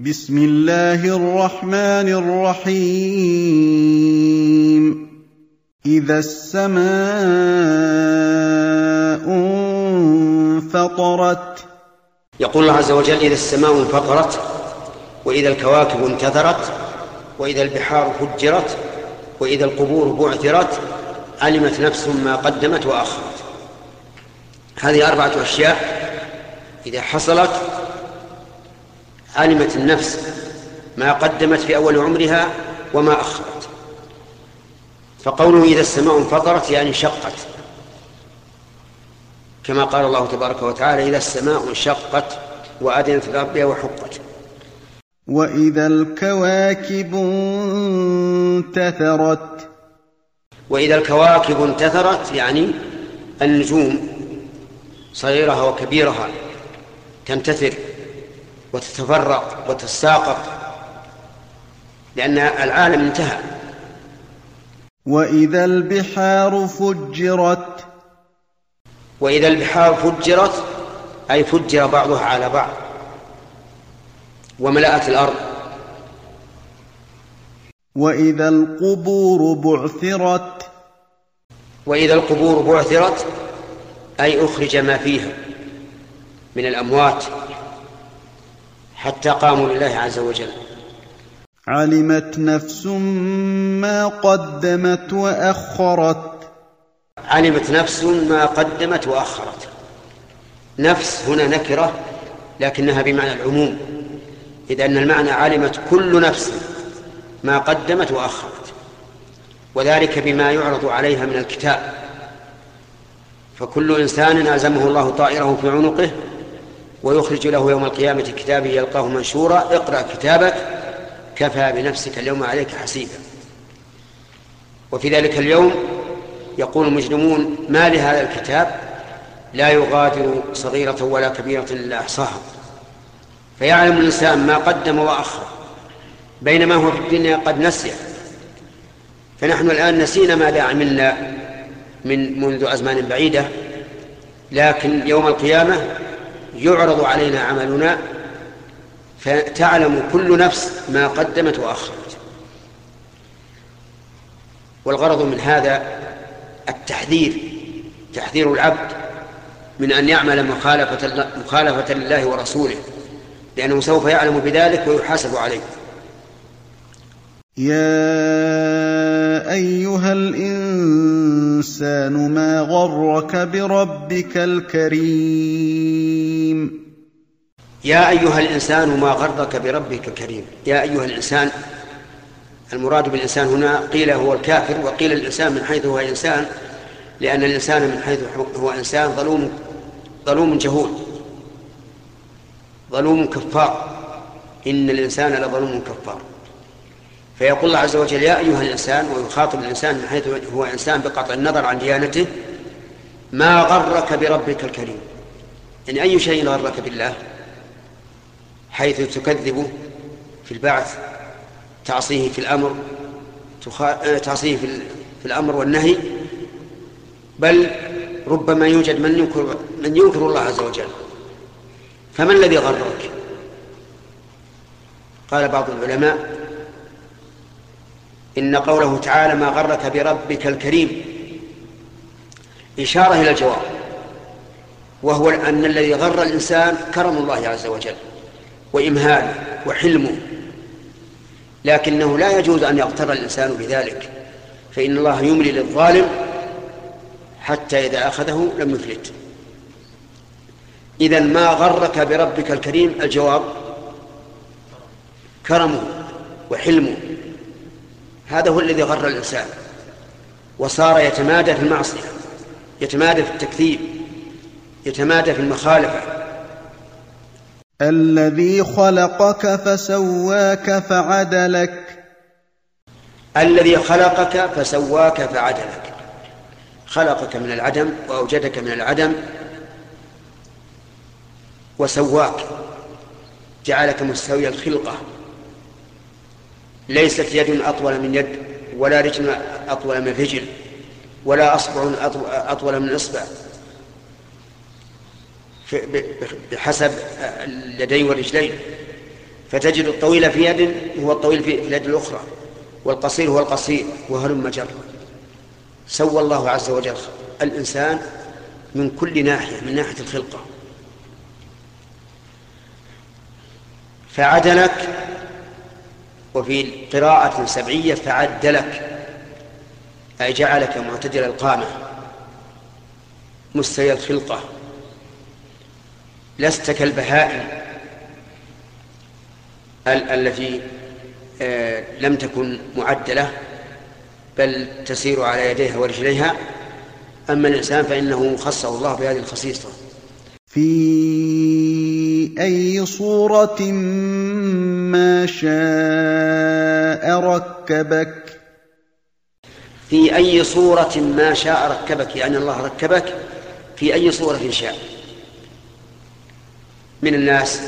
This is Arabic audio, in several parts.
بسم الله الرحمن الرحيم. إذا السماء انفطرت. يقول الله عز وجل إذا السماء انفطرت وإذا الكواكب انتثرت وإذا البحار فجرت وإذا القبور بعثرت علمت نفس ما قدمت وأخرت. هذه أربعة أشياء إذا حصلت علمت النفس ما قدمت في أول عمرها وما أخرت. فقوله إذا السماء انفطرت يعني انشقت كما قال الله تبارك وتعالى إذا السماء انشقت وأذنت لربها وحقت. وإذا الكواكب انتثرت. وإذا الكواكب انتثرت يعني النجوم صغيرها وكبيرها تنتثر. وتتفرق وتتساقط لأن العالم انتهى. وإذا البحار فجرت وإذا البحار فجرت أي فجر بعضها على بعض وملأت الأرض. وإذا القبور بعثرت وإذا القبور بعثرت أي أخرج ما فيها من الأموات. حتى قاموا لله عز وجل. علمت نفس ما قدمت وأخرت. علمت نفس ما قدمت وأخرت. نفس هنا نكرة لكنها بمعنى العموم اذ أن المعنى علمت كل نفس ما قدمت وأخرت وذلك بما يعرض عليها من الكتاب. فكل إنسان الزمه الله طائره في عنقه ويخرج له يوم القيامة كتابه يلقاه منشورا اقرأ كتابك كفى بنفسك اليوم عليك حسيبا. وفي ذلك اليوم يقول المجرمون ما لهذا الكتاب؟ لا يغادر صغيرة ولا كبيرة إلا أحصاها. فيعلم الإنسان ما قدم وأخر بينما هو في الدنيا قد نسي. فنحن الآن نسينا ماذا عملنا من منذ أزمان بعيدة لكن يوم القيامة يعرض علينا عملنا فتعلم كل نفس ما قدمت واخرت والغرض من هذا التحذير تحذير العبد من أن يعمل مخالفة مخالفة لله ورسوله لأنه سوف يعلم بذلك ويحاسب عليه. يا أيها الإنسان ما غرك بربك الكريم. يا أيها الإنسان ما غرك بربك الكريم. يا أيها الإنسان المراد بالإنسان هنا قيل هو الكافر وقيل الإنسان من حيث هو إنسان لأن الإنسان من حيث هو إنسان ظلوم ظلوم جهول ظلوم كفار. إن الإنسان لظلوم كفار. فيقول الله عز وجل يا أيها الإنسان ويخاطب الإنسان من حيث هو إنسان بقطع النظر عن ديانته ما غرك بربك الكريم؟ يعني أي شيء غرك بالله؟ حيث تكذبه في البعث تعصيه في الأمر تعصيه في, في الأمر والنهي بل ربما يوجد من ينكر من ينكر الله عز وجل. فما الذي غرك؟ قال بعض العلماء إن قوله تعالى ما غرك بربك الكريم إشارة إلى الجواب وهو أن الذي غر الإنسان كرم الله عز وجل وإمهاله وحلمه لكنه لا يجوز أن يغتر الإنسان بذلك فإن الله يملي للظالم حتى إذا أخذه لم يفلت. إذا ما غرك بربك الكريم؟ الجواب كرمه وحلمه. هذا هو الذي غر الإنسان وصار يتمادى في المعصية يتمادى في التكذيب يتمادى في المخالفة. الذي خلقك فسواك فعدلك. الذي خلقك فسواك فعدلك. خلقك من العدم وأوجدك من العدم وسواك جعلك مستوي الخلقة. ليست يد أطول من يد ولا رجل أطول من رجل ولا أصبع أطول من إصبع. بحسب اليدين والرجلين فتجد الطويل في يد هو الطويل في اليد الأخرى والقصير هو القصير وهلم جر سوى الله عز وجل الإنسان من كل ناحية من ناحية الخلقة. فعدلك وفي قراءة سبعية فعدلك أي جعلك معتدل القامة مستوي الخلقة لست كالبهائم التي آه، لم تكن معدلة بل تسير على يديها ورجليها. أما الإنسان فإنه خصه الله بهذه الخصيصة. في أي صورة ما شاء ركبك. في أي صورة ما شاء ركبك يعني الله ركبك في أي صورة شاء. من الناس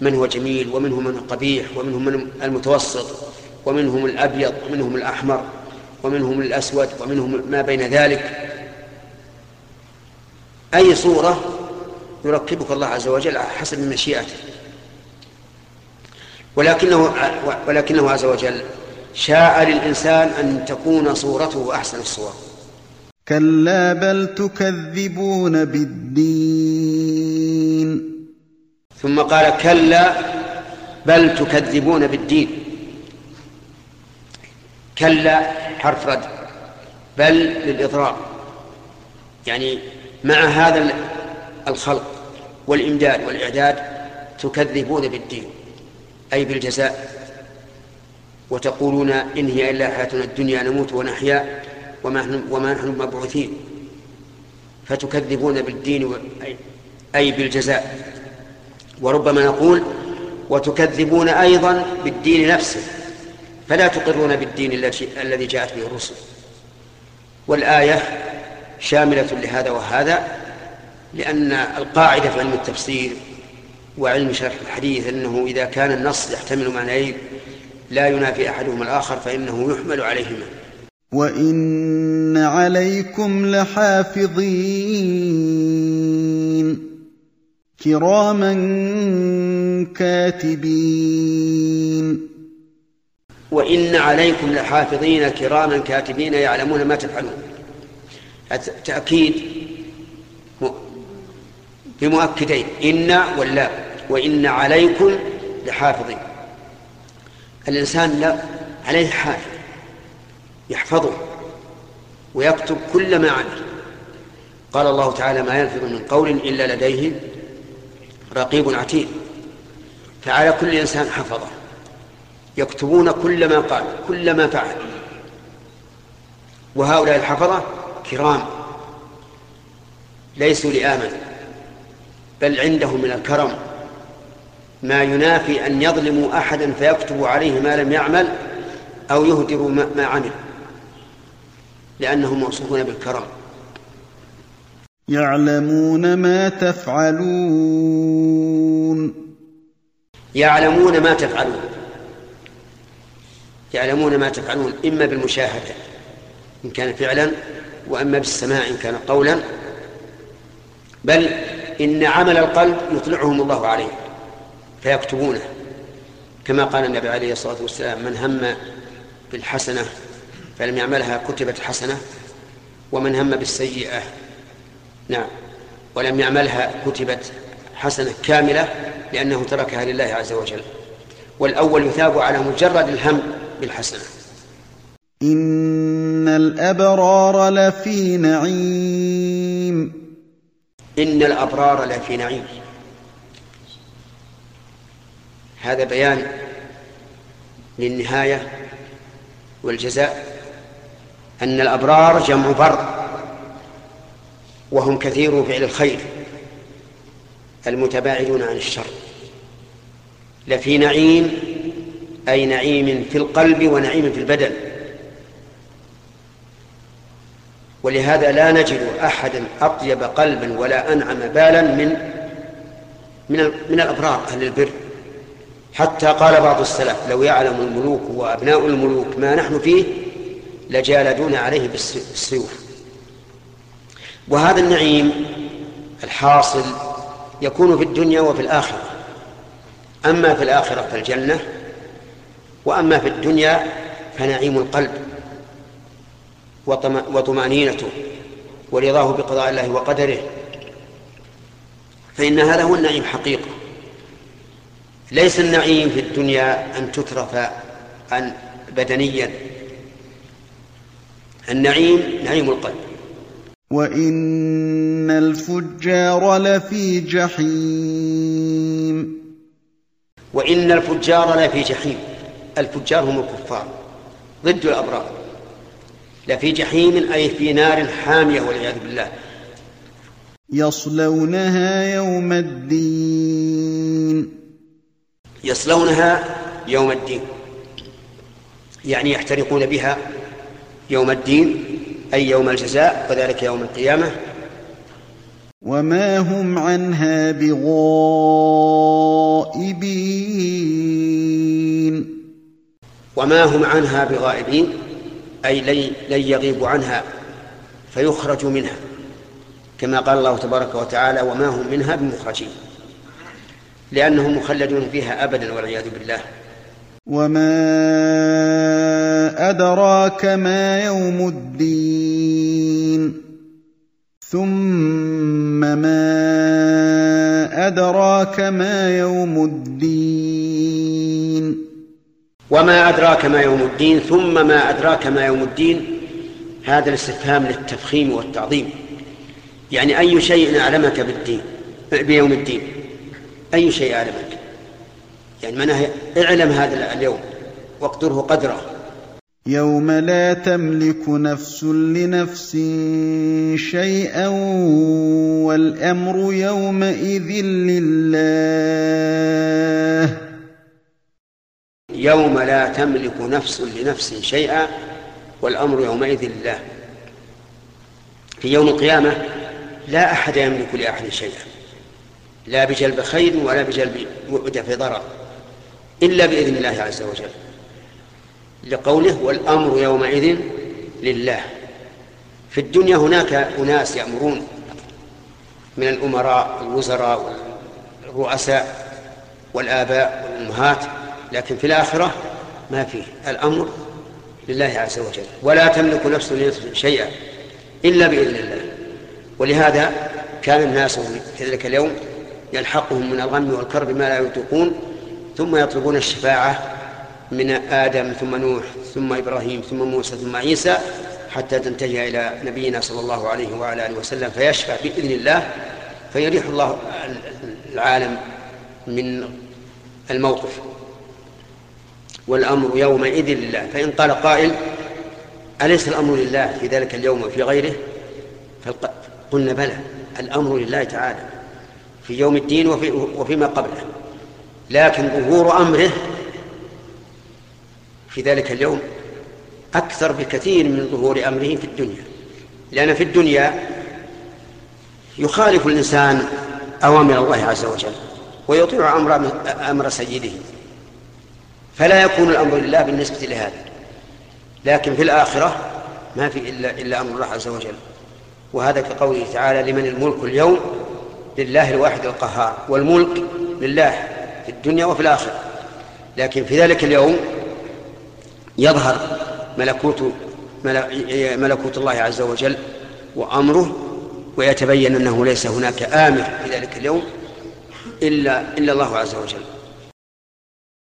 من هو جميل ومنهم من قبيح ومنهم من المتوسط ومنهم الأبيض ومنهم الأحمر ومنهم الأسود ومنهم ما بين ذلك. أي صورة يركبك الله عز وجل على حسب مشيئته. ولكنه ولكنه عز وجل شاء للإنسان أن تكون صورته أحسن الصور. كلا بل تكذبون بالدين. ثم قال كلا بل تكذبون بالدين. كلا حرف رد. بل للإضرار. يعني مع هذا الخلق. والإمداد والإعداد تكذبون بالدين أي بالجزاء وتقولون إن هي إلا حياتنا الدنيا نموت ونحيا وما نحن, وما نحن مبعوثين. فتكذبون بالدين أي بالجزاء. وربما نقول وتكذبون أيضا بالدين نفسه فلا تقرون بالدين الذي جاءت به الرسل. والآية شاملة لهذا وهذا لأن القاعدة في علم التفسير وعلم شرح الحديث أنه إذا كان النص يحتمل معنيين لا ينافي أحدهما الآخر فإنه يحمل عليهما. وإن عليكم لحافظين. كراما كاتبين. وإن عليكم لحافظين كراما كاتبين يعلمون ما تفعلون. تأكيد. بمؤكدين. إن ولا وإن عليكم لحافظين. الإنسان لا عليه حافظ. يحفظه ويكتب كل ما عمل قال الله تعالى ما يلفظ من قول إلا لديه رقيب عتيد. فعلى كل إنسان حفظه. يكتبون كل ما قال كل ما فعل. وهؤلاء الحفظة كرام. ليسوا لآمن. بل عندهم من الكرم. ما ينافي أن يظلموا أحدا فيكتبوا عليه ما لم يعمل أو يهدروا ما عمل. لأنهم موصوفون بالكرم. يعلمون ما تفعلون. يعلمون ما تفعلون. يعلمون ما تفعلون إما بالمشاهدة إن كان فعلا وأما بالسماع إن كان قولا. بل إن عمل القلب يطلعهم الله عليه فيكتبونه. كما قال النبي عليه الصلاة والسلام من هم بالحسنة فلم يعملها كتبت حسنة ومن هم بالسيئة نعم ولم يعملها كتبت حسنة كاملة لأنه تركها لله عز وجل. والأول يثاب على مجرد الهم بالحسنة. إن الأبرار لفي نعيم. إن الأبرار لفي نعيم. هذا بيان للنهاية والجزاء أن الأبرار جمع بر وهم كثير فعل الخير المتباعدون عن الشر. لفي نعيم أي نعيم في القلب ونعيم في البدن. ولهذا لا نجد أحدا أطيب قلبا ولا أنعم بالا من من من الأبرار أهل البر. حتى قال بعض السلف لو يعلم الملوك وأبناء الملوك ما نحن فيه لجالدون عليه بالسيوف. وهذا النعيم الحاصل يكون في الدنيا وفي الآخرة. أما في الآخرة فالجنة وأما في الدنيا فنعيم القلب. وطمأنينته ورضاه بقضاء الله وقدره. فإن هذا هو النعيم حقيقة. ليس النعيم في الدنيا أن تترف عن بدنيا. النعيم نعيم القلب. وإن الفجار لفي جحيم. وإن الفجار لفي جحيم. الفجار هم الكفار. ضد الأبرار. لفي جحيم أي في نار حامية والعياذ بالله. يصلونها يوم الدين. يصلونها يوم الدين. يعني يحترقون بها يوم الدين أي يوم الجزاء وذلك يوم القيامة. وما هم عنها بغائبين. وما هم عنها بغائبين؟ أي لن يغيبوا عنها فيخرجوا منها. كما قال الله تبارك وتعالى وما هم منها بمخرجين. لأنهم مخلدون فيها أبدا والعياذ بالله. وما أدراك ما يوم الدين ثم ما أدراك ما يوم الدين وما أدراك ما يوم الدين ثم ما أدراك ما يوم الدين. هذا الاستفهام للتفخيم والتعظيم. يعني أي شيء أعلمك بالدين بيوم الدين. أي شيء أعلمك. يعني معناها اعلم هذا اليوم واقدره قدره. يوم لا تملك نفس لنفس شيئا والأمر يومئذ لله. يوم لا تملك نفس لنفس شيئا والأمر يومئذ لله. في يوم القيامة لا أحد يملك لأحد شيئا. لا بجلب خير ولا بجلب دفع ضرر إلا بإذن الله عز وجل. لقوله والأمر يومئذ لله. في الدنيا هناك أناس يأمرون من الأمراء والوزراء والرؤساء والآباء والأمهات لكن في الآخرة ما فيه الأمر لله عز وجل. ولا تملك نفس لنفس شيئا إلا بإذن الله. ولهذا كان الناس في ذلك اليوم يلحقهم من الغم والكرب ما لا يطيقون ثم يطلبون الشفاعة من آدم ثم نوح ثم إبراهيم ثم موسى ثم عيسى حتى تنتهي إلى نبينا صلى الله عليه وعلى آله وسلم. فيشفع بإذن الله فيريح الله العالم من الموقف. والأمر يومئذ لله. فإن قال قائل أليس الأمر لله في ذلك اليوم وفي غيره؟ قلنا بلى الأمر لله تعالى في يوم الدين وفي وفيما قبله. لكن ظهور أمره في ذلك اليوم أكثر بكثير من ظهور أمره في الدنيا. لأن في الدنيا يخالف الإنسان أوامر الله عز وجل ويطيع أمر أمر سيده. فلا يكون الأمر لله بالنسبة لهذا. لكن في الآخرة ما في إلا إلا أمر الله عز وجل. وهذا كقوله تعالى لمن الملك اليوم؟ لله الواحد القهار. والملك لله في الدنيا وفي الآخرة. لكن في ذلك اليوم يظهر ملكوت ملكوت الله عز وجل وأمره ويتبين أنه ليس هناك آمر في ذلك اليوم إلا إلا الله عز وجل.